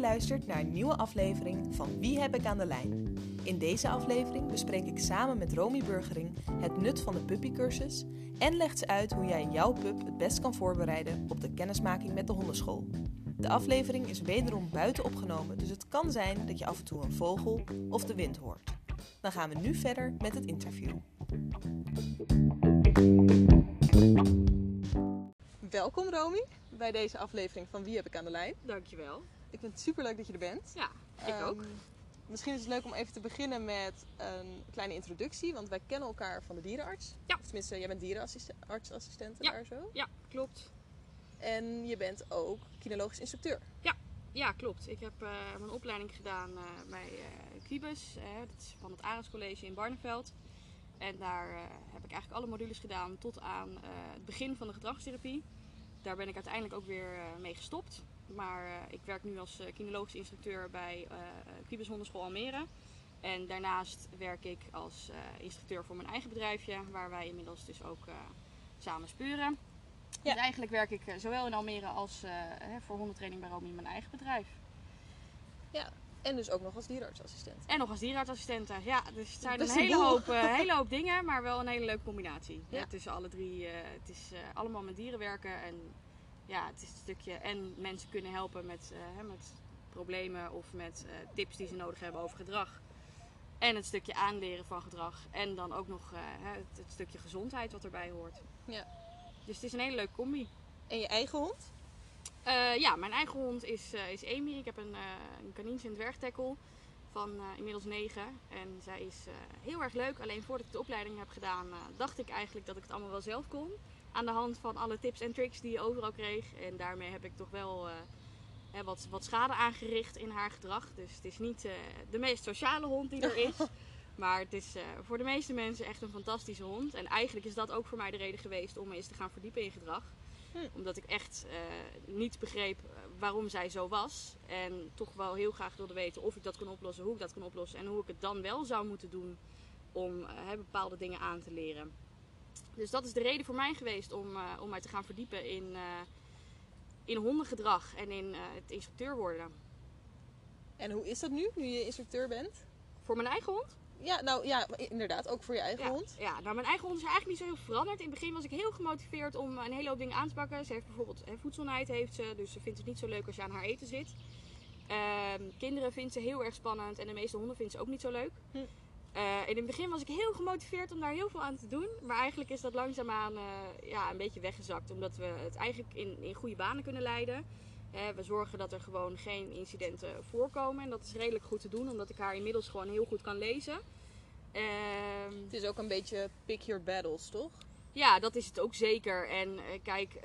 luistert naar een nieuwe aflevering van Wie heb ik aan de lijn? In deze aflevering bespreek ik samen met Romy Burgering het nut van de puppycursus en legt ze uit hoe jij jouw pup het best kan voorbereiden op de kennismaking met de hondenschool. De aflevering is wederom buiten opgenomen, dus het kan zijn dat je af en toe een vogel of de wind hoort. Dan gaan we nu verder met het interview. Welkom Romy bij deze aflevering van Wie heb ik aan de lijn? Dankjewel. Ik vind het super leuk dat je er bent. Ja, ik Ehm, ook. Misschien is het leuk om even te beginnen met een kleine introductie, want wij kennen elkaar van de dierenarts. Ja. Of tenminste, jij bent dierenartsassistent Ja. daar zo. Ja, klopt. En je bent ook kinologisch instructeur. Ja, klopt. Ik heb eh, mijn opleiding gedaan eh, bij Quibus. eh, dat is van het Arends College in Barneveld. En daar heb ik eigenlijk alle modules gedaan tot aan het begin van de gedragstherapie. Daar ben ik uiteindelijk ook weer mee gestopt. Maar eh, ik werk nu als eh, kinologisch instructeur bij eh Quibus Hondenschool Almere. En daarnaast werk ik als instructeur voor mijn eigen bedrijfje, waar wij inmiddels dus ook samen spuren. Ja. Dus eigenlijk werk ik zowel in Almere als voor hondentraining bij Romy in mijn eigen bedrijf. En dus ook nog als dierenartsassistent. En nog als dierenartsassistente. Ja, dus het zijn een een hele boel. hoop, hele hoop dingen, maar wel een hele leuke combinatie. Ja. Ja. Tussen alle drie. het is allemaal met dieren werken. En ja, het is een stukje. En mensen kunnen helpen met, eh, hè, met problemen of met eh, tips die ze nodig hebben over gedrag. En het stukje aanleren van gedrag. En dan ook nog eh, het, het stukje gezondheid wat erbij hoort. Ja. Dus het is een hele leuke combi. En je eigen hond? Ja, mijn eigen hond is, is Amy. Ik heb een, uh, een dwergtekkel van inmiddels negen. En zij is heel erg leuk. Alleen voordat ik de opleiding heb gedaan, dacht ik eigenlijk dat ik het allemaal wel zelf kon. Aan de hand van alle tips en tricks die je overal kreeg. En daarmee heb ik toch wel eh, wat, wat schade aangericht in haar gedrag. Dus het is niet eh, de meest sociale hond die er is. Maar het is eh, voor de meeste mensen echt een fantastische hond. En eigenlijk is dat ook voor mij de reden geweest om me eens te gaan verdiepen in gedrag. Hm. Omdat ik echt niet begreep waarom zij zo was. En toch wel heel graag wilde weten of ik dat kon oplossen, hoe ik dat kon oplossen. En hoe ik het dan wel zou moeten doen om bepaalde dingen aan te leren. Dus dat is de reden voor mij geweest om, eh, om mij te gaan verdiepen in, eh, in hondengedrag en in eh, het instructeur worden. En hoe is dat nu, nu je instructeur bent? Voor mijn eigen hond? Ja, nou ja, inderdaad, ook voor je eigen Ja, hond. ja, nou mijn eigen hond is eigenlijk niet zo heel veranderd. In het begin was ik heel gemotiveerd om een hele hoop dingen aan te pakken. Ze heeft bijvoorbeeld hè, voedselnijd, heeft ze, dus ze vindt het niet zo leuk als je aan haar eten zit. Ehm, kinderen vindt ze heel erg spannend en de meeste honden vindt ze ook niet zo leuk. Hm. Eh, in het begin was ik heel gemotiveerd om daar heel veel aan te doen. Maar eigenlijk is dat langzaamaan eh, ja, een beetje weggezakt. Omdat we het eigenlijk in, in goede banen kunnen leiden. Eh, we zorgen dat er gewoon geen incidenten voorkomen. En dat is redelijk goed te doen, omdat ik haar inmiddels gewoon heel goed kan lezen. Ehm, Het is ook een beetje pick your battles, toch? ja, dat is het ook zeker. En kijk,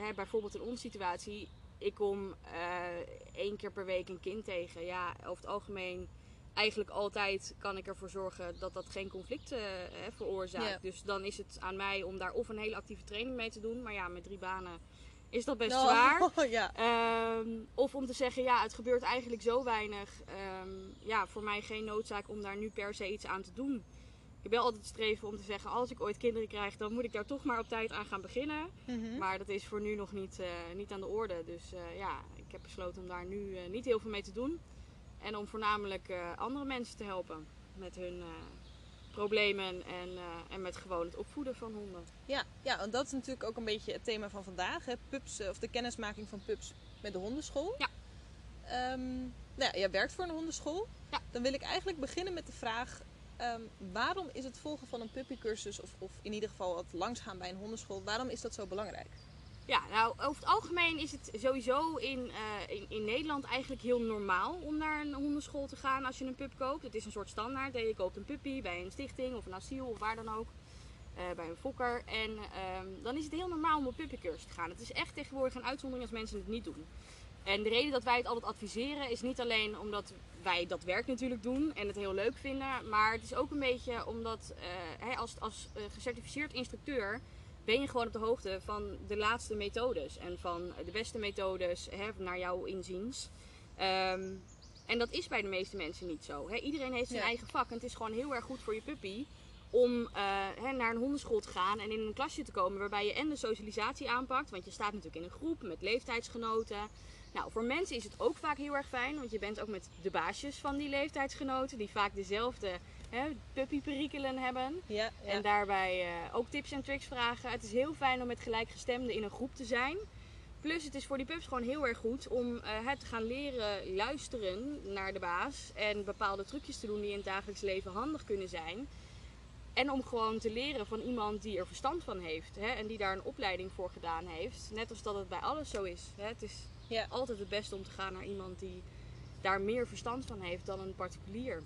hè, bijvoorbeeld in onze situatie. Ik kom één keer per week een kind tegen. Ja, over het algemeen, eigenlijk altijd kan ik ervoor zorgen dat dat geen conflict eh, hè, veroorzaakt. Dus dan is het aan mij om daar of een hele actieve training mee te doen. Maar ja, met drie banen is dat best Nou, zwaar. ja. Ehm, of om te zeggen, ja, het gebeurt eigenlijk zo weinig. Ehm, ja, voor mij geen noodzaak om daar nu per se iets aan te doen. Ik heb wel altijd streven om te zeggen, als ik ooit kinderen krijg, dan moet ik daar toch maar op tijd aan gaan beginnen. Mhm. Maar dat is voor nu nog niet, eh, niet aan de orde. Dus eh, ja, ik heb besloten om daar nu niet heel veel mee te doen. En om voornamelijk eh, andere mensen te helpen met hun eh, problemen en, eh, en met gewoon het opvoeden van honden. Ja, ja, want dat is natuurlijk ook een beetje het thema van vandaag. Hè? Pups, of de kennismaking van pups met de hondenschool. Ja. Ehm, nou ja, jij werkt voor een hondenschool. Ja. Dan wil ik eigenlijk beginnen met de vraag... ehm, waarom is het volgen van een puppycursus... Of, of in ieder geval het langsgaan bij een hondenschool... waarom is dat zo belangrijk? Ja, nou over het algemeen is het sowieso in, eh, in, in Nederland eigenlijk heel normaal om naar een hondenschool te gaan als je een pup koopt. Het is een soort standaard. Je koopt een puppy bij een stichting of een asiel of waar dan ook. eh, bij een fokker. En ehm, dan is het heel normaal om op puppycursus te gaan. Het is echt tegenwoordig een uitzondering als mensen het niet doen. En de reden dat wij het altijd adviseren is niet alleen omdat wij dat werk natuurlijk doen en het heel leuk vinden. Maar het is ook een beetje omdat hè, als, als gecertificeerd instructeur ben je gewoon op de hoogte van de laatste methodes en van de beste methodes hè, naar jouw inziens. Ehm, en dat is bij de meeste mensen niet zo. Hè? Iedereen heeft zijn Ja. eigen vak en het is gewoon heel erg goed voor je puppy om eh, hè, naar een hondenschool te gaan en in een klasje te komen waarbij je en de socialisatie aanpakt. Want je staat natuurlijk in een groep met leeftijdsgenoten. Nou, voor mensen is het ook vaak heel erg fijn, want je bent ook met de baasjes van die leeftijdsgenoten, die vaak dezelfde hè, puppyperikelen hebben. Ja, ja. En daarbij eh, ook tips en tricks vragen. Het is heel fijn om met gelijkgestemden in een groep te zijn. Plus het is voor die pups gewoon heel erg goed om eh, het te gaan leren luisteren naar de baas. En bepaalde trucjes te doen die in het dagelijks leven handig kunnen zijn. En om gewoon te leren van iemand die er verstand van heeft. Hè, en die daar een opleiding voor gedaan heeft. Net als dat het bij alles zo is. Hè. Het is Ja. altijd het beste om te gaan naar iemand die daar meer verstand van heeft dan een particulier.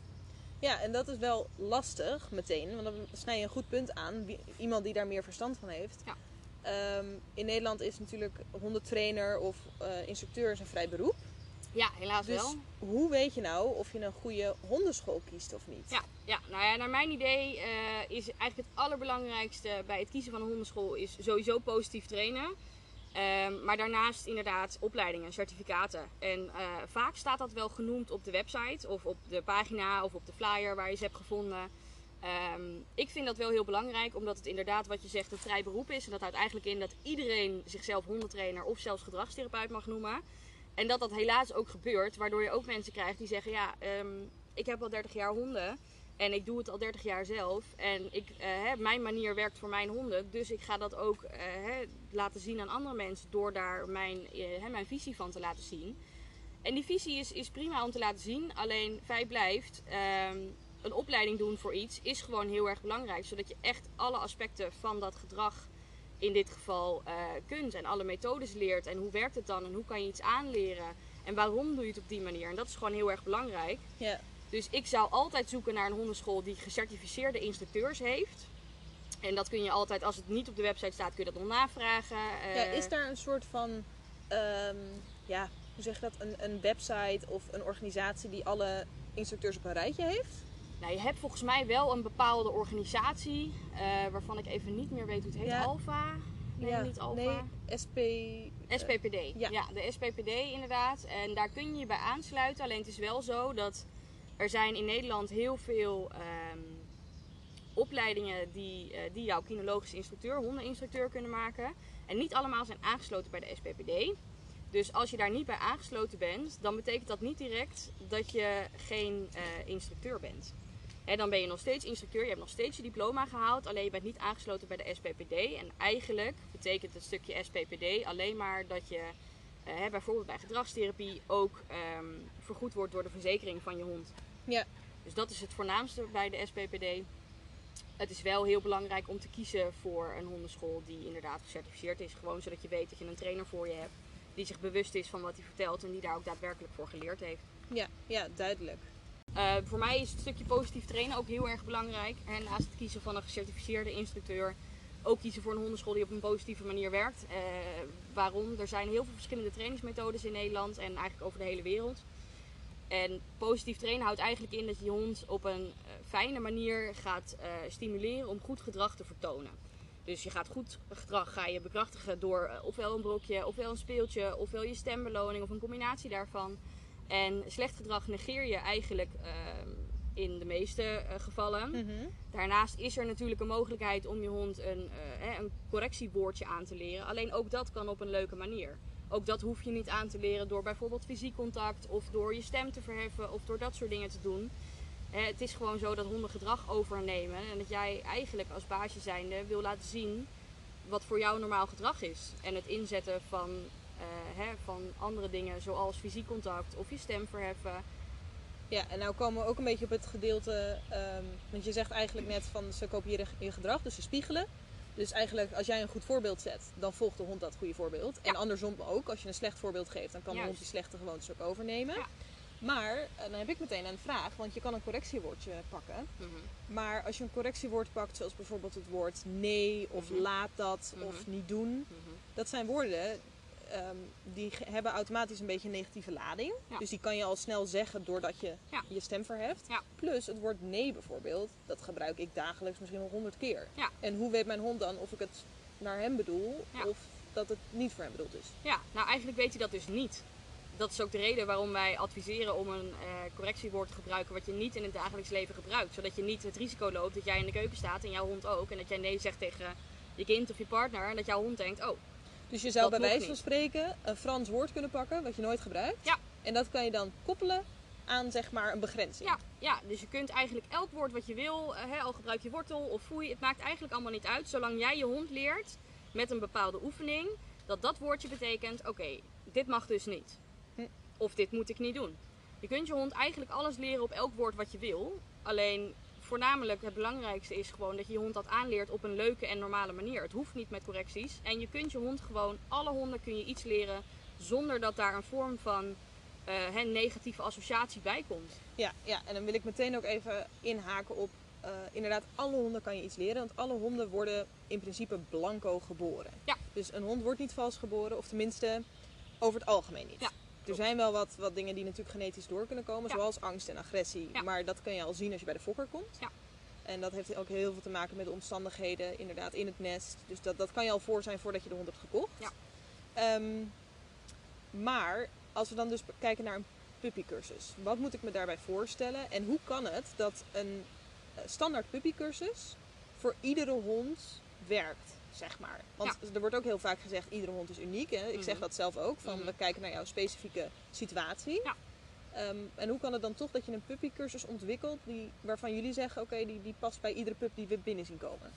Ja, en dat is wel lastig meteen, want dan snij je een goed punt aan. Wie- iemand die daar meer verstand van heeft. Ja. Ehm, in Nederland is natuurlijk hondentrainer of eh, instructeur is een vrij beroep. Ja, helaas Dus wel. hoe weet je nou of je een goede hondenschool kiest of niet? Ja, ja, nou ja, naar mijn idee eh, is eigenlijk het allerbelangrijkste bij het kiezen van een hondenschool is sowieso positief trainen. Ehm, maar daarnaast inderdaad opleidingen, certificaten. En eh, vaak staat dat wel genoemd op de website of op de pagina of op de flyer waar je ze hebt gevonden. Ehm, ik vind dat wel heel belangrijk, omdat het inderdaad wat je zegt een vrij beroep is. En dat houdt eigenlijk in dat iedereen zichzelf hondentrainer of zelfs gedragstherapeut mag noemen. En dat dat helaas ook gebeurt, waardoor je ook mensen krijgt die zeggen: Ja, ehm, ik heb al 30 jaar honden en ik doe het al 30 jaar zelf. En ik, eh, hè, mijn manier werkt voor mijn honden, dus ik ga dat ook eh, hè, laten zien aan andere mensen door daar mijn, eh, hè, mijn visie van te laten zien. En die visie is, is prima om te laten zien, alleen feit blijft. ehm, een opleiding doen voor iets is gewoon heel erg belangrijk, zodat je echt alle aspecten van dat gedrag in dit geval kunt en alle methodes leert en hoe werkt het dan en hoe kan je iets aanleren en waarom doe je het op die manier. En dat is gewoon heel erg belangrijk. Ja. Dus ik zou altijd zoeken naar een hondenschool die gecertificeerde instructeurs heeft. En dat kun je altijd, als het niet op de website staat, kun je dat nog navragen. Ja, Eh, is daar een soort van, ehm, ja, hoe zeg je dat, een, een website of een organisatie die alle instructeurs op een rijtje heeft? Nou, je hebt volgens mij wel een bepaalde organisatie, eh, waarvan ik even niet meer weet hoe het heet. Ja. Alfa? Nee, ja, niet Alfa. Nee, SP. SPPD. ja. Ja. de SPPD inderdaad. En daar kun je je bij aansluiten. Alleen het is wel zo dat er zijn in Nederland heel veel ehm, opleidingen die, eh, die jouw kinologisch instructeur, hondeninstructeur kunnen maken. En niet allemaal zijn aangesloten bij de SPPD. Dus als je daar niet bij aangesloten bent, dan betekent dat niet direct dat je geen eh, instructeur bent. Hè, dan ben je nog steeds instructeur, je hebt nog steeds je diploma gehaald, alleen je bent niet aangesloten bij de SPPD. En eigenlijk betekent het stukje SPPD alleen maar dat je eh, bijvoorbeeld bij gedragstherapie ook ehm, vergoed wordt door de verzekering van je hond. Ja. Dus dat is het voornaamste bij de SPPD. Het is wel heel belangrijk om te kiezen voor een hondenschool die inderdaad gecertificeerd is. Gewoon zodat je weet dat je een trainer voor je hebt die zich bewust is van wat hij vertelt en die daar ook daadwerkelijk voor geleerd heeft. Ja, ja, duidelijk. Uh, voor mij is het stukje positief trainen ook heel erg belangrijk. En naast het kiezen van een gecertificeerde instructeur, ook kiezen voor een hondenschool die op een positieve manier werkt. Uh, waarom? Er zijn heel veel verschillende trainingsmethodes in Nederland en eigenlijk over de hele wereld. En positief trainen houdt eigenlijk in dat je je hond op een uh, fijne manier gaat uh, stimuleren om goed gedrag te vertonen. Dus je gaat goed gedrag ga je bekrachtigen door uh, ofwel een brokje, ofwel een speeltje, ofwel je stembeloning of een combinatie daarvan. En slecht gedrag negeer je eigenlijk uh, in de meeste gevallen. Mhm. Mm -hmm. Daarnaast is er natuurlijk een mogelijkheid om je hond een, een correctiewoordje aan te leren. Alleen ook dat kan op een leuke manier. Ook dat hoef je niet aan te leren door bijvoorbeeld fysiek contact of door je stem te verheffen of door dat soort dingen te doen. Het is gewoon zo dat honden gedrag overnemen en dat jij eigenlijk als baasje zijnde wil laten zien wat voor jou normaal gedrag is. En het inzetten van uh, hè, van andere dingen zoals fysiek contact of je stem verheffen. Ja, en nou komen we ook een beetje op het gedeelte, um, want je zegt eigenlijk net van ze kopiëren je gedrag, dus ze spiegelen. Dus eigenlijk als jij een goed voorbeeld zet, dan volgt de hond dat goede voorbeeld. Ja. En andersom ook, als je een slecht voorbeeld geeft, dan kan Juist. de hond die slechte gewoontes ook overnemen. Ja. Maar dan heb ik meteen een vraag, want je kan een correctiewoordje pakken. -hmm. Maar als je een correctiewoord pakt, zoals bijvoorbeeld het woord nee of -hmm. laat dat of niet doen, Mhm. dat zijn woorden um, die hebben automatisch een beetje een negatieve lading. Ja. Dus die kan je al snel zeggen doordat je ja. je stem verheft. Ja. Plus het woord nee bijvoorbeeld, dat gebruik ik dagelijks misschien wel honderd keer. En hoe weet mijn hond dan of ik het naar hem bedoel of dat het niet voor hem bedoeld is? Ja, nou eigenlijk weet hij dat dus niet. Dat is ook de reden waarom wij adviseren om een uh, correctiewoord te gebruiken wat je niet in het dagelijks leven gebruikt. Zodat je niet het risico loopt dat jij in de keuken staat en jouw hond ook. En dat jij nee zegt tegen je kind of je partner en dat jouw hond denkt, oh, Dus je zou Dat bij wijze van spreken een Frans woord kunnen pakken, wat je nooit gebruikt. Ja. En dat kan je dan koppelen aan zeg maar een begrenzing. Ja, ja, dus je kunt eigenlijk elk woord wat je wil, eh, hè, al gebruik je wortel of foei, het maakt eigenlijk allemaal niet uit. Zolang jij je hond leert met een bepaalde oefening, dat dat woordje betekent, oké, dit mag dus niet. Hm. Of dit moet ik niet doen. Je kunt je hond eigenlijk alles leren op elk woord wat je wil. Alleen voornamelijk het belangrijkste is gewoon dat je je hond dat aanleert op een leuke en normale manier. Het hoeft niet met correcties. En je kunt je hond gewoon, alle honden kun je iets leren zonder dat daar een vorm van eh, negatieve associatie bij komt. Ja, ja, en dan wil ik meteen ook even inhaken op, eh, inderdaad, alle honden kan je iets leren. Want alle honden worden in principe blanco geboren. Ja. Dus een hond wordt niet vals geboren, of tenminste over het algemeen niet. Ja, er zijn wel wat, wat dingen die natuurlijk genetisch door kunnen komen, Ja. zoals angst en agressie. Ja. Maar dat kan je al zien als je bij de fokker komt. Ja. En dat heeft ook heel veel te maken met de omstandigheden inderdaad in het nest. Dus dat, dat kan je al voor zijn voordat je de hond hebt gekocht. Ja. Ehm, maar als we dan dus kijken naar een puppycursus. Wat moet ik me daarbij voorstellen? En hoe kan het dat een eh, standaard puppycursus voor iedere hond werkt, zeg maar? Want er wordt ook heel vaak gezegd, iedere hond is uniek. Hè? Ik zeg Mhm. dat zelf ook, van Mhm. we kijken naar jouw specifieke situatie. Ja. Ehm, en hoe kan het dan toch dat je een puppycursus ontwikkelt die, waarvan jullie zeggen, oké, die, die past bij iedere pup die we binnen zien komen?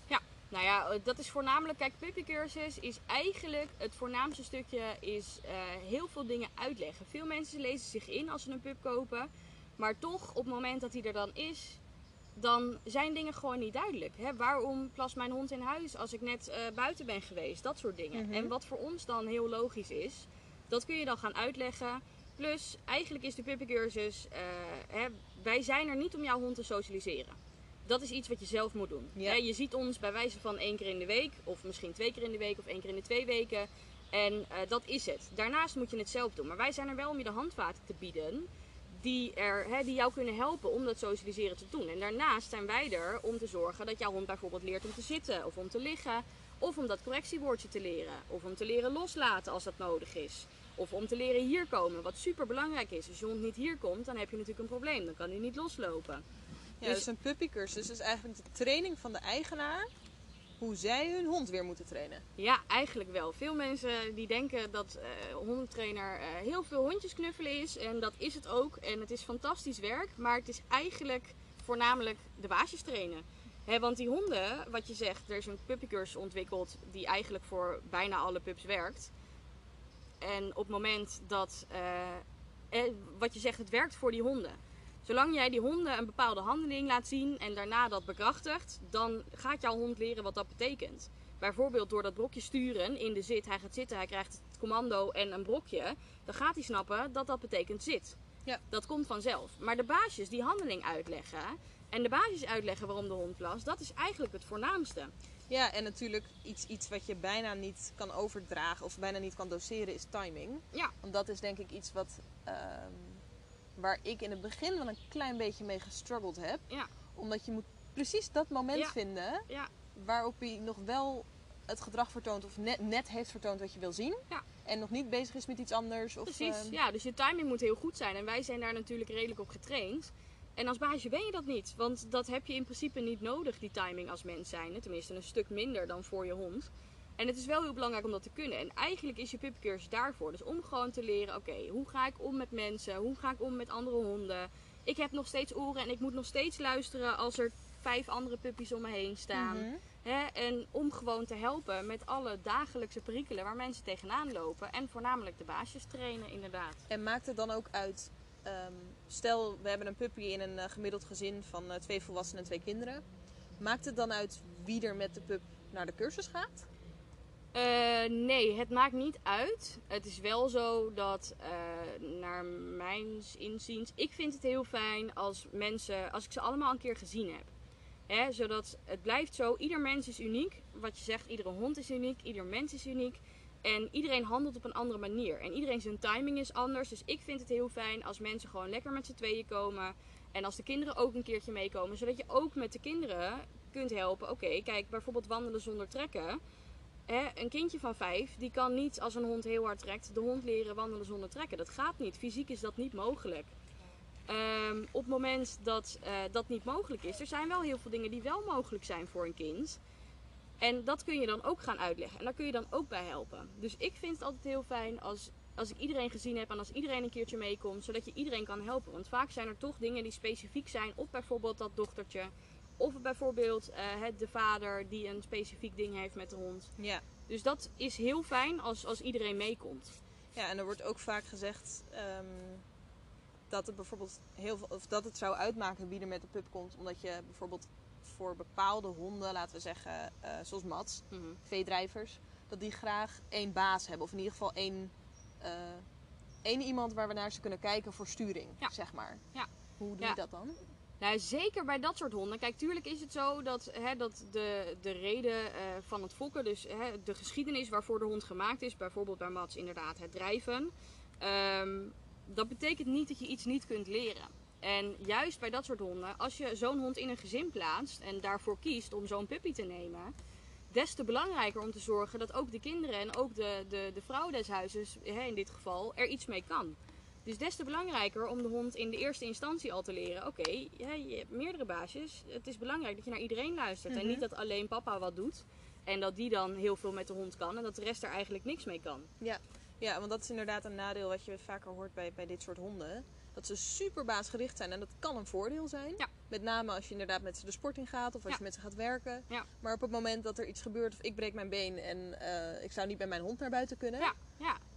Nou ja, eh, dat is voornamelijk, kijk, puppycursus is eigenlijk, het voornaamste stukje is eh, heel veel dingen uitleggen. Veel mensen lezen zich in als ze een pup kopen, maar toch op het moment dat hij er dan is, dan zijn dingen gewoon niet duidelijk. Hè? Waarom plast mijn hond in huis als ik net eh, buiten ben geweest? Dat soort dingen. Mhm. En wat voor ons dan heel logisch is, dat kun je dan gaan uitleggen. Plus, eigenlijk is de puppycursus, eh, hè, wij zijn er niet om jouw hond te socialiseren. Dat is iets wat je zelf moet doen. Ja. Je ziet ons bij wijze van één keer in de week, of misschien twee keer in de week, of één keer in de twee weken. En eh, dat is het. Daarnaast moet je het zelf doen. Maar wij zijn er wel om je de handvaten te bieden die, er, hè, die jou kunnen helpen om dat socialiseren te doen. En daarnaast zijn wij er om te zorgen dat jouw hond bijvoorbeeld leert om te zitten of om te liggen. Of om dat correctiewoordje te leren. Of om te leren loslaten als dat nodig is. Of om te leren hier komen, wat super belangrijk is. Als je hond niet hier komt, dan heb je natuurlijk een probleem. Dan kan hij niet loslopen. Ja, Dus- dus een puppycursus is eigenlijk de training van de eigenaar hoe zij hun hond weer moeten trainen. Ja, eigenlijk wel. Veel mensen die denken dat eh hondentrainer eh, heel veel hondjes knuffelen is. En dat is het ook. En het is fantastisch werk. Maar het is eigenlijk voornamelijk de baasjes trainen. Want die honden, wat je zegt, er is een puppycursus ontwikkeld die eigenlijk voor bijna alle pups werkt. En op het moment dat, eh, eh, wat je zegt, het werkt voor die honden. Zolang jij die honden een bepaalde handeling laat zien en daarna dat bekrachtigt, dan gaat jouw hond leren wat dat betekent. Bijvoorbeeld door dat brokje sturen in de zit. Hij gaat zitten, hij krijgt het commando en een brokje. Dan gaat hij snappen dat dat betekent zit. Ja. Dat komt vanzelf. Maar de baasjes die handeling uitleggen en de baasjes uitleggen waarom de hond plast, dat is eigenlijk het voornaamste. Ja, en natuurlijk iets, iets wat je bijna niet kan overdragen of bijna niet kan doseren is timing. Ja. Want dat is denk ik iets wat, ehm, waar ik in het begin wel een klein beetje mee gestruggeld heb. Ja. Omdat je moet precies dat moment Ja. vinden Ja. waarop hij nog wel het gedrag vertoont of net, net heeft vertoond wat je wil zien. Ja. En nog niet bezig is met iets anders. Of, Precies, ehm, ja, dus je timing moet heel goed zijn. En wij zijn daar natuurlijk redelijk op getraind. En als baasje ben je dat niet. Want dat heb je in principe niet nodig, die timing als mens zijn. Tenminste, een stuk minder dan voor je hond. En het is wel heel belangrijk om dat te kunnen. En eigenlijk is je puppycursus daarvoor. Dus om gewoon te leren, oké, hoe ga ik om met mensen? Hoe ga ik om met andere honden? Ik heb nog steeds oren en ik moet nog steeds luisteren als er vijf andere puppies om me heen staan. mhm. En om gewoon te helpen met alle dagelijkse perikelen waar mensen tegenaan lopen. En voornamelijk de baasjes trainen, inderdaad. En maakt het dan ook uit, ehm, stel we hebben een puppy in een eh, gemiddeld gezin van eh, twee volwassenen en twee kinderen. Maakt het dan uit wie er met de pup naar de cursus gaat? Eh, nee, het maakt niet uit. Het is wel zo dat, eh, naar mijn inziens, ik vind het heel fijn als mensen, als ik ze allemaal een keer gezien heb. Hè, zodat het blijft zo, ieder mens is uniek. Wat je zegt, iedere hond is uniek, ieder mens is uniek. En iedereen handelt op een andere manier. En iedereen zijn timing is anders. Dus ik vind het heel fijn als mensen gewoon lekker met z'n tweeën komen. En als de kinderen ook een keertje meekomen. Zodat je ook met de kinderen kunt helpen. Oké, kijk, bijvoorbeeld wandelen zonder trekken. Een kindje van vijf, die kan niet als een hond heel hard trekt, de hond leren wandelen zonder trekken. Dat gaat niet. Fysiek is dat niet mogelijk. Ehm, op het moment dat eh, dat niet mogelijk is, er zijn wel heel veel dingen die wel mogelijk zijn voor een kind. En dat kun je dan ook gaan uitleggen. En daar kun je dan ook bij helpen. Dus ik vind het altijd heel fijn als, als ik iedereen gezien heb en als iedereen een keertje meekomt, zodat je iedereen kan helpen. Want vaak zijn er toch dingen die specifiek zijn op bijvoorbeeld dat dochtertje. Of bijvoorbeeld eh, het- de vader die een specifiek ding heeft met de hond. Ja. Dus dat is heel fijn als, als iedereen meekomt. Ja, en er wordt ook vaak gezegd ehm, dat het bijvoorbeeld heel veel, of dat het zou uitmaken wie er met de pup komt, omdat je bijvoorbeeld voor bepaalde honden, laten we zeggen, eh, zoals Mats, Mhm. veedrijvers, dat die graag één baas hebben, of in ieder geval één, eh, één iemand waar we naar ze kunnen kijken voor sturing, Ja. zeg maar. Ja. Hoe doe Ja. je dat dan? Nou, zeker bij dat soort honden. Kijk, tuurlijk is het zo dat, hè, dat de, de reden eh, van het fokken, dus hè, de geschiedenis waarvoor de hond gemaakt is, bijvoorbeeld bij Mats inderdaad het drijven, ehm, dat betekent niet dat je iets niet kunt leren. En juist bij dat soort honden, als je zo'n hond in een gezin plaatst en daarvoor kiest om zo'n puppy te nemen, des te belangrijker om te zorgen dat ook de kinderen en ook de, de, de vrouw des huizes, hè, in dit geval, er iets mee kan. Dus des te belangrijker om de hond in de eerste instantie al te leren. Oké, ja, je hebt meerdere baasjes. Het is belangrijk dat je naar iedereen luistert. En Mhm. niet dat alleen papa wat doet. En dat die dan heel veel met de hond kan. En dat de rest er eigenlijk niks mee kan. Ja, want dat is inderdaad een nadeel wat je vaker hoort bij, bij dit soort honden. Dat ze super baasgericht zijn en dat kan een voordeel zijn. Ja. Met name als je inderdaad met ze de sport in gaat of als Ja. je met ze gaat werken. Ja. Maar op het moment dat er iets gebeurt of ik breek mijn been en eh, ik zou niet met mijn hond naar buiten kunnen. Ja,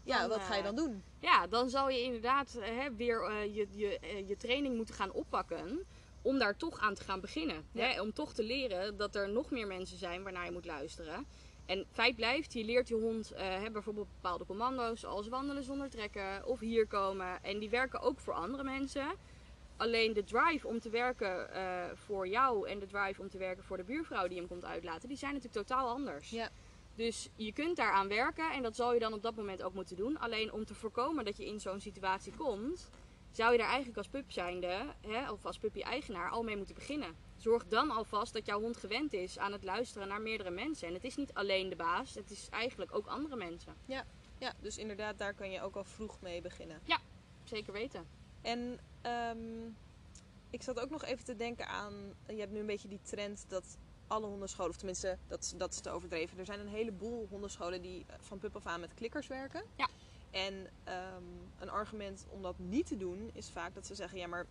ja. wat ga je eh, dan doen? Ja, dan zal je inderdaad eh, hè, weer eh, je, je, je training moeten gaan oppakken. Om daar toch aan te gaan beginnen. Ja. Hè? Om toch te leren dat er nog meer mensen zijn waarnaar je moet luisteren. En feit blijft, je leert je hond hè, bijvoorbeeld bepaalde commando's zoals wandelen zonder trekken of hier komen. En die werken ook voor andere mensen. Alleen de drive om te werken voor jou en de drive om te werken voor de buurvrouw die hem komt uitlaten, die zijn natuurlijk totaal anders. Ja. Dus je kunt daaraan werken en dat zal je dan op dat moment ook moeten doen. Alleen om te voorkomen dat je in zo'n situatie komt, zou je daar eigenlijk als pup zijnde, hè, of als puppy-eigenaar, al mee moeten beginnen. Zorg dan alvast dat jouw hond gewend is aan het luisteren naar meerdere mensen. En het is niet alleen de baas, het is eigenlijk ook andere mensen. Ja, dus inderdaad, daar kan je ook al vroeg mee beginnen. Zeker weten. En ehm, ik zat ook nog even te denken aan, je hebt nu een beetje die trend dat alle hondenscholen, of tenminste, dat, dat is te overdreven. Er zijn een heleboel hondenscholen die eh, van pup af aan met klikkers werken. Ja. En ehm, een argument om dat niet te doen is vaak dat ze zeggen, ja maar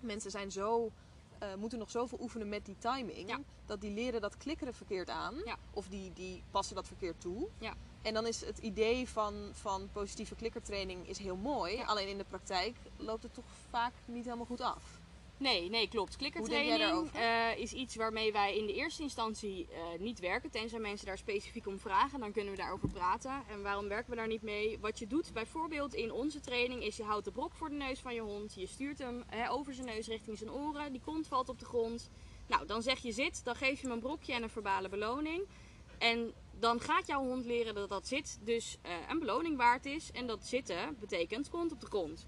mensen zijn zo, eh, moeten nog zoveel oefenen met die timing, Ja. dat die leren dat klikkeren verkeerd aan. Ja. Of die, die passen dat verkeerd toe. Ja. En dan is het idee van, van positieve klikkertraining is heel mooi. Alleen in de praktijk loopt het toch vaak niet helemaal goed af. Nee, nee, klopt. Klikkertraining eh, is iets waarmee wij in de eerste instantie eh, niet werken. Tenzij mensen daar specifiek om vragen, dan kunnen we daarover praten. En waarom werken we daar niet mee? Wat je doet bijvoorbeeld in onze training is je houdt de brok voor de neus van je hond. Je stuurt hem hè, over zijn neus richting zijn oren. Die kont valt op de grond. Nou, dan zeg je zit, dan geef je hem een brokje en een verbale beloning. En dan gaat jouw hond leren dat dat zit dus eh, een beloning waard is. En dat zitten betekent kont op de grond.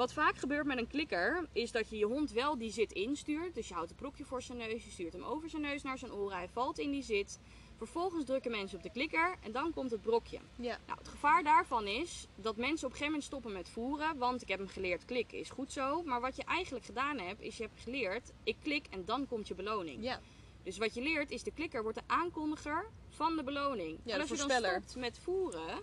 Wat vaak gebeurt met een klikker is dat je je hond wel die zit instuurt. Dus je houdt een brokje voor zijn neus, je stuurt hem over zijn neus naar zijn oren, hij valt in die zit. Vervolgens drukken mensen op de klikker en dan komt het brokje. Ja. Nou, het gevaar daarvan is dat mensen op een gegeven moment stoppen met voeren. Want ik heb hem geleerd klikken is goed zo. Maar wat je eigenlijk gedaan hebt, is je hebt geleerd ik klik en dan komt je beloning. Ja, Dus wat je leert is de klikker wordt de aankondiger van de beloning. Ja, en als je dan stopt met voeren,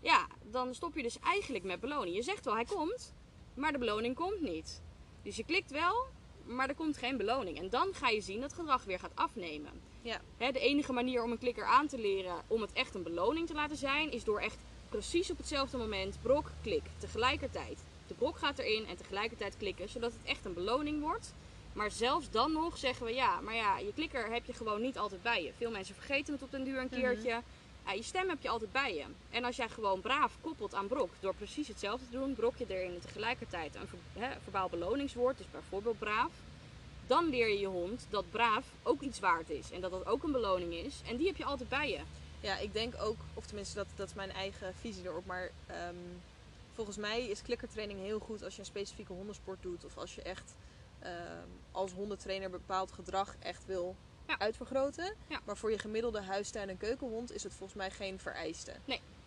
ja, dan stop je dus eigenlijk met beloning. Je zegt wel hij komt, maar de beloning komt niet. Dus je klikt wel, maar er komt geen beloning. En dan ga je zien dat gedrag weer gaat afnemen. Ja. Hè, de enige manier om een klikker aan te leren om het echt een beloning te laten zijn, is door echt precies op hetzelfde moment brok, klik, tegelijkertijd. De brok gaat erin en tegelijkertijd klikken, zodat het echt een beloning wordt. Maar zelfs dan nog zeggen we ja, maar ja, je klikker heb je gewoon niet altijd bij je. Veel mensen vergeten het op den duur een keertje. Ja, je stem heb je altijd bij je. En als jij gewoon braaf koppelt aan brok, door precies hetzelfde te doen, brok je erin tegelijkertijd een ver- verbaal beloningswoord, dus bijvoorbeeld braaf, dan leer je je hond dat braaf ook iets waard is en dat dat ook een beloning is. En die heb je altijd bij je. ja, ik denk ook, of tenminste dat, dat is mijn eigen visie erop, maar ehm, volgens mij is klikkertraining heel goed als je een specifieke hondensport doet. Of als je echt ehm, als hondentrainer bepaald gedrag echt wil Ja. uitvergroten. Ja. Maar voor je gemiddelde huistuin- en keukenhond is het volgens mij geen vereiste.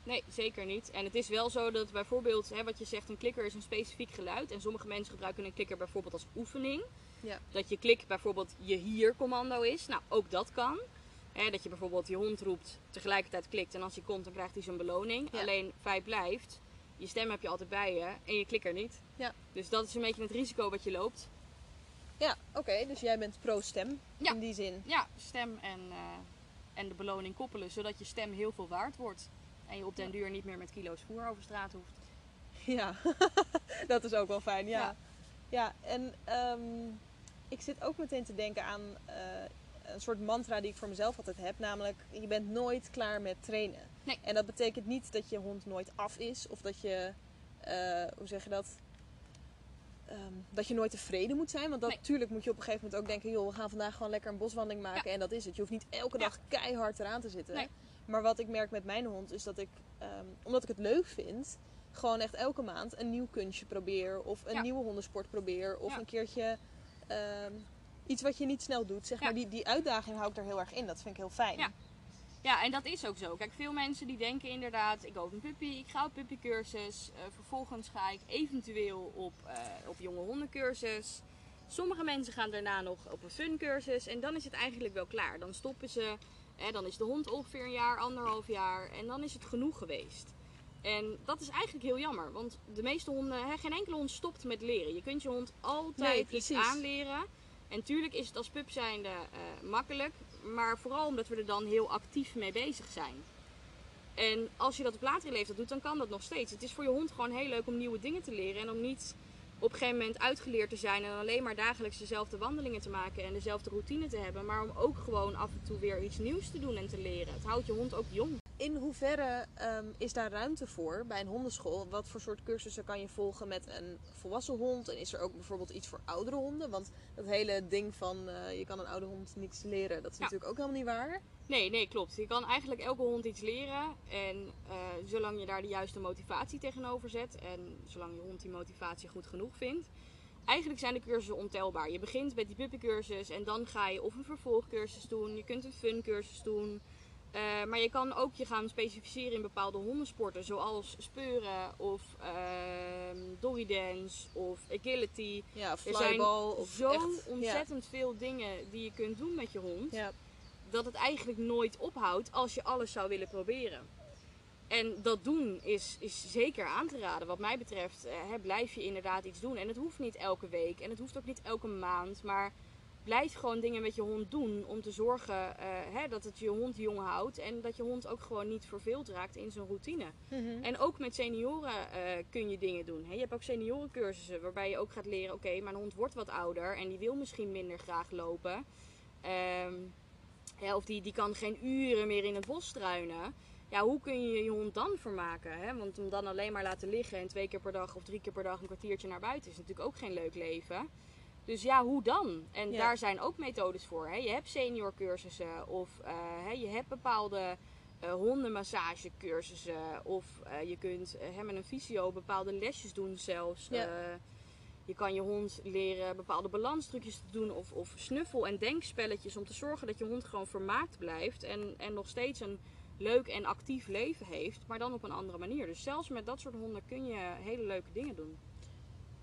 Nee, zeker niet. En het is wel zo dat bijvoorbeeld, hè, wat je zegt, een klikker is een specifiek geluid. En sommige mensen gebruiken een klikker bijvoorbeeld als oefening. Ja. Dat je klik bijvoorbeeld je hier commando is. Nou, ook dat kan. Hè, dat je bijvoorbeeld je hond roept, tegelijkertijd klikt en als hij komt dan krijgt hij zijn beloning. Ja. Alleen feit blijft, je stem heb je altijd bij je en je klikt er niet. Ja. Dus dat is een beetje het risico wat je loopt. Ja, oké. dus jij bent pro-stem Ja. in die zin. Ja, stem en, eh, en de beloning koppelen, zodat je stem heel veel waard wordt. En je op den duur niet meer met kilo's voer over straat hoeft. Ja, dat is ook wel fijn, ja. Ja. Ja, en ehm, ik zit ook meteen te denken aan eh, een soort mantra die ik voor mezelf altijd heb. Namelijk, je bent nooit klaar met trainen. Nee. En dat betekent niet dat je hond nooit af is. Of dat je, eh, hoe zeg je dat? Ehm, dat je nooit tevreden moet zijn. Want dat, Nee. natuurlijk moet je op een gegeven moment ook denken... joh, we gaan vandaag gewoon lekker een boswandeling maken. En dat is het. Je hoeft niet elke Ja. dag keihard eraan te zitten. Nee. Maar wat ik merk met mijn hond is dat ik, ehm, omdat ik het leuk vind, gewoon echt elke maand een nieuw kunstje probeer. Of een Ja. nieuwe hondensport probeer. Of een keertje ehm, iets wat je niet snel doet. Zeg maar, die, die uitdaging hou ik er heel erg in. Dat vind ik heel fijn. Ja. En dat is ook zo. Kijk, veel mensen die denken inderdaad, ik koop een puppy, ik ga op puppycursus. eh vervolgens ga ik eventueel op, eh, op jonge hondencursus. Sommige mensen gaan daarna nog op een funcursus en dan is het eigenlijk wel klaar. Dan stoppen ze, hè, dan is de hond ongeveer een jaar, anderhalf jaar en dan is het genoeg geweest. En dat is eigenlijk heel jammer, want de meeste honden, hè, geen enkele hond stopt met leren. Je kunt je hond Nee, altijd iets aanleren. En tuurlijk is het als pup zijnde eh, makkelijk, maar vooral omdat we er dan heel actief mee bezig zijn. En als je dat op latere leeftijd doet, dan kan dat nog steeds. Het is voor je hond gewoon heel leuk om nieuwe dingen te leren en om niet op een gegeven moment uitgeleerd te zijn en alleen maar dagelijks dezelfde wandelingen te maken en dezelfde routine te hebben, maar om ook gewoon af en toe weer iets nieuws te doen en te leren. Het houdt je hond ook jong. In hoeverre ehm, is daar ruimte voor bij een hondenschool? Wat voor soort cursussen kan je volgen met een volwassen hond? En is er ook bijvoorbeeld iets voor oudere honden? Want dat hele ding van eh, je kan een oude hond niks leren, dat is Ja. natuurlijk ook helemaal niet waar. Nee, nee, klopt. Je kan eigenlijk elke hond iets leren. En eh, zolang je daar de juiste motivatie tegenover zet en zolang je hond die motivatie goed genoeg vindt. Eigenlijk zijn de cursussen ontelbaar. Je begint met die puppycursus en dan ga je of een vervolgcursus doen. Je kunt een funcursus doen. Eh, maar je kan ook je gaan specificeren in bepaalde hondensporten. Zoals speuren of ehm doggy-dance of agility. Ja, Er zijn flyball of zo echt, ontzettend veel dingen die je kunt doen met je hond Ja. dat het eigenlijk nooit ophoudt als je alles zou willen proberen. En dat doen is, is zeker aan te raden. Wat mij betreft eh, hè, blijf je inderdaad iets doen. En het hoeft niet elke week en het hoeft ook niet elke maand. Maar blijf gewoon dingen met je hond doen om te zorgen eh, hè, dat het je hond jong houdt. En dat je hond ook gewoon niet verveeld raakt in zijn routine. Mhm. En ook met senioren eh, kun je dingen doen. Hè? Je hebt ook seniorencursussen waarbij je ook gaat leren... oké, mijn hond wordt wat ouder en die wil misschien minder graag lopen. Ehm, ja, of die, die kan geen uren meer in het bos struinen. Ja, hoe kun je je hond dan vermaken? Hè? Want om dan alleen maar laten liggen en twee keer per dag of drie keer per dag een kwartiertje naar buiten... is natuurlijk ook geen leuk leven. Dus ja, hoe dan? En Ja. daar zijn ook methodes voor. Hè? Je hebt seniorcursussen of hè, je hebt bepaalde eh hondenmassagecursussen. Of eh, je kunt hè, met een fysio bepaalde lesjes doen zelfs. Ja. Je kan je hond leren bepaalde balanstrucjes te doen of, of snuffel- en denkspelletjes om te zorgen dat je hond gewoon vermaakt blijft en, en nog steeds een leuk en actief leven heeft, maar dan op een andere manier. Dus zelfs met dat soort honden kun je hele leuke dingen doen.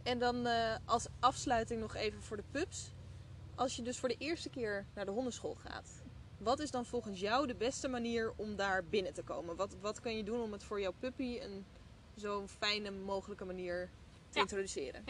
En dan eh, als afsluiting nog even voor de pups. Als je dus voor de eerste keer naar de hondenschool gaat, wat is dan volgens jou de beste manier om daar binnen te komen? Wat, wat kan je doen om het voor jouw puppy een zo fijne mogelijke manier te Ja. introduceren?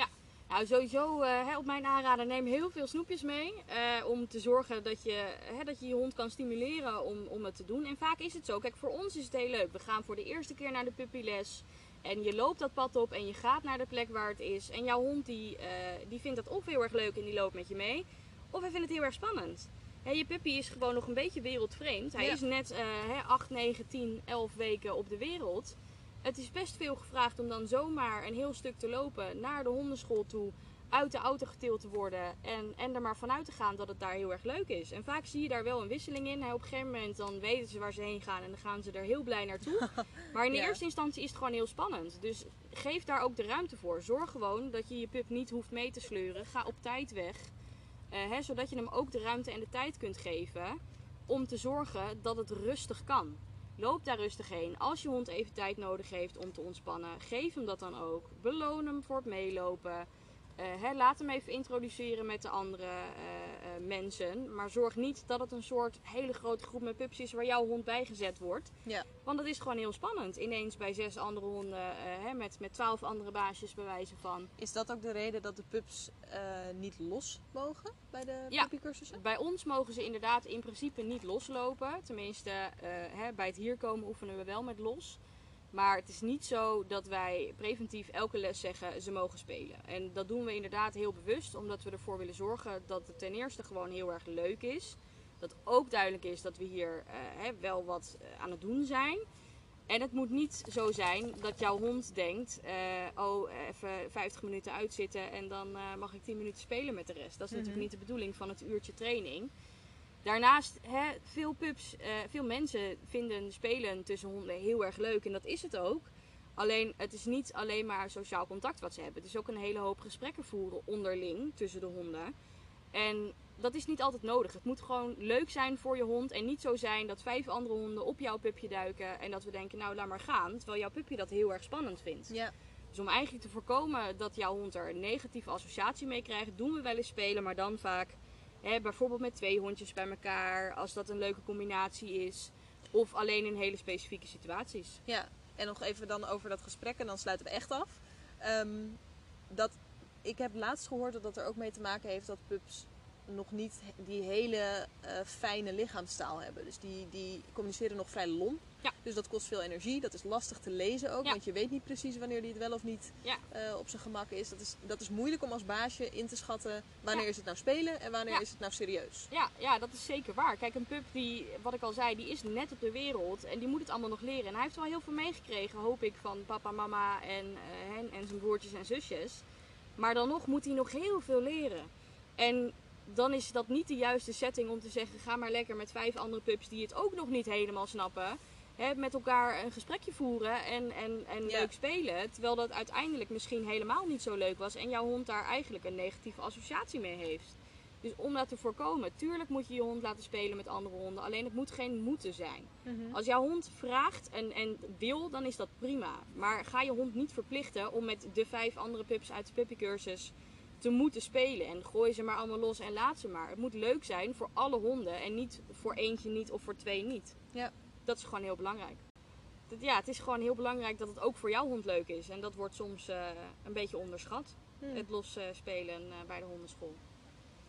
Nou, sowieso eh, hè, op mijn aanraden neem heel veel snoepjes mee. eh, om te zorgen dat je, hè, dat je je hond kan stimuleren om, om het te doen. En vaak is het zo. Kijk, voor ons is het heel leuk. We gaan voor de eerste keer naar de puppyles. En je loopt dat pad op en je gaat naar de plek waar het is. En jouw hond die, eh, die vindt dat of heel erg leuk en die loopt met je mee. Of hij vindt het heel erg spannend. Je puppy is gewoon nog een beetje wereldvreemd. Hij Ja. is net hè, 8, 9, 10, 11 weken op de wereld. Het is best veel gevraagd om dan zomaar een heel stuk te lopen naar de hondenschool toe. Uit de auto getild te worden en, en er maar vanuit te gaan dat het daar heel erg leuk is. En vaak zie je daar wel een wisseling in. Hè, op een gegeven moment dan weten ze waar ze heen gaan en dan gaan ze er heel blij naartoe. Maar in de Ja. eerste instantie is het gewoon heel spannend. Dus geef daar ook de ruimte voor. Zorg gewoon dat je je pup niet hoeft mee te sleuren. Ga op tijd weg. Eh, hè, zodat je hem ook de ruimte en de tijd kunt geven om te zorgen dat het rustig kan. Loop daar rustig heen. Als je hond even tijd nodig heeft om te ontspannen, geef hem dat dan ook. Beloon hem voor het meelopen. Eh, hè, laat hem even introduceren met de andere eh, eh, mensen. Maar zorg niet dat het een soort hele grote groep met pups is waar jouw hond bijgezet wordt. Ja. Want dat is gewoon heel spannend. Ineens bij zes andere honden, hè, met, met twaalf andere baasjes bij wijze van. Is dat ook de reden dat de pups niet los mogen bij de Ja. puppycursussen? Bij ons mogen ze inderdaad in principe niet loslopen. Tenminste, hè, bij het hier komen oefenen we wel met los. Maar het is niet zo dat wij preventief elke les zeggen ze mogen spelen. En dat doen we inderdaad heel bewust, omdat we ervoor willen zorgen dat het ten eerste gewoon heel erg leuk is. Dat ook duidelijk is dat we hier eh, hè, wel wat eh, aan het doen zijn. En het moet niet zo zijn dat jouw hond denkt: eh, oh, even 50 minuten uitzitten en dan mag ik 10 minuten spelen met de rest. Dat is natuurlijk niet de bedoeling van het uurtje training. Daarnaast, hè, veel pups, eh, veel mensen vinden spelen tussen honden heel erg leuk en dat is het ook. Alleen, het is niet alleen maar sociaal contact wat ze hebben. Het is ook een hele hoop gesprekken voeren onderling tussen de honden. En dat is niet altijd nodig. Het moet gewoon leuk zijn voor je hond. En niet zo zijn dat vijf andere honden op jouw pupje duiken. En dat we denken, nou laat maar gaan. Terwijl jouw pupje dat heel erg spannend vindt. Ja. Dus om eigenlijk te voorkomen dat jouw hond er een negatieve associatie mee krijgt, doen we wel eens spelen, maar dan vaak bijvoorbeeld met twee hondjes bij elkaar, als dat een leuke combinatie is. Of alleen in hele specifieke situaties. Ja, en nog even dan over dat gesprek en dan sluiten we echt af. Ehm, dat, ik heb laatst gehoord dat dat er ook mee te maken heeft dat pups nog niet die hele eh, fijne lichaamstaal hebben. Dus die, die communiceren nog vrij lomp. Ja. Dus dat kost veel energie. Dat is lastig te lezen ook, Ja. want je weet niet precies wanneer die het wel of niet Ja. eh, op zijn gemak is. Dat, is. dat is moeilijk om als baasje in te schatten wanneer is het nou spelen en wanneer is het nou serieus. Ja, ja, dat is zeker waar. Kijk, een pup die, wat ik al zei, die is net op de wereld en die moet het allemaal nog leren. En hij heeft wel heel veel meegekregen, hoop ik, van papa, mama en, eh, hen en zijn broertjes en zusjes. Maar dan nog moet hij nog heel veel leren. En dan is dat niet de juiste setting om te zeggen: ga maar lekker met vijf andere pups die het ook nog niet helemaal snappen. Hè, met elkaar een gesprekje voeren en, en, en Ja. leuk spelen. Terwijl dat uiteindelijk misschien helemaal niet zo leuk was. En jouw hond daar eigenlijk een negatieve associatie mee heeft. Dus om dat te voorkomen, tuurlijk moet je je hond laten spelen met andere honden. Alleen het moet geen moeten zijn. Als jouw hond vraagt en, en wil, dan is dat prima. Maar ga je hond niet verplichten om met de vijf andere pups uit de puppycursus te moeten spelen. En gooi ze maar allemaal los en laat ze maar. Het moet leuk zijn voor alle honden en niet voor eentje niet of voor twee niet. Ja. Dat is gewoon heel belangrijk. Dat- Ja, het is gewoon heel belangrijk dat het ook voor jouw hond leuk is. En dat wordt soms eh, een beetje onderschat. Hmm. Het los eh, spelen eh, bij de hondenschool.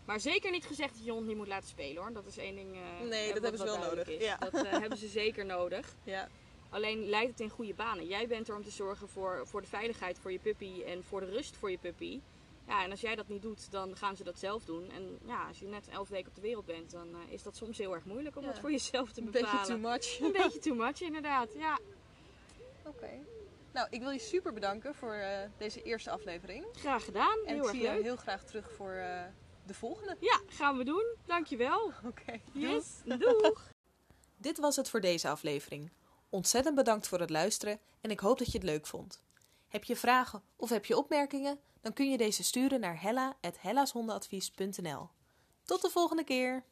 Maar zeker niet gezegd dat je hond niet moet laten spelen hoor. Dat is één ding. Nee, dat wat- hebben ze wel nodig. Ja. Dat hebben ze zeker nodig. Ja. Alleen leidt het in goede banen. Jij bent er om te zorgen voor, voor de veiligheid voor je puppy en voor de rust voor je puppy. Ja, en als jij dat niet doet, dan gaan ze dat zelf doen. En ja, als je net elf weken op de wereld bent, dan eh, is dat soms heel erg moeilijk om Ja. dat voor jezelf te Een bepalen. beetje too much. Een beetje too much, inderdaad. Ja, Oké. Nou, ik wil je super bedanken voor eh, deze eerste aflevering. graag gedaan. En heel ik erg zie je leuk. heel graag terug voor eh, de volgende. Ja, gaan we doen. Dankjewel. Oké. Yes, doeg. Dit was het voor deze aflevering. Ontzettend bedankt voor het luisteren en ik hoop dat je het leuk vond. Heb je vragen of heb je opmerkingen? Dan kun je deze sturen naar hella.hellashondenadvies.nl. Tot de volgende keer!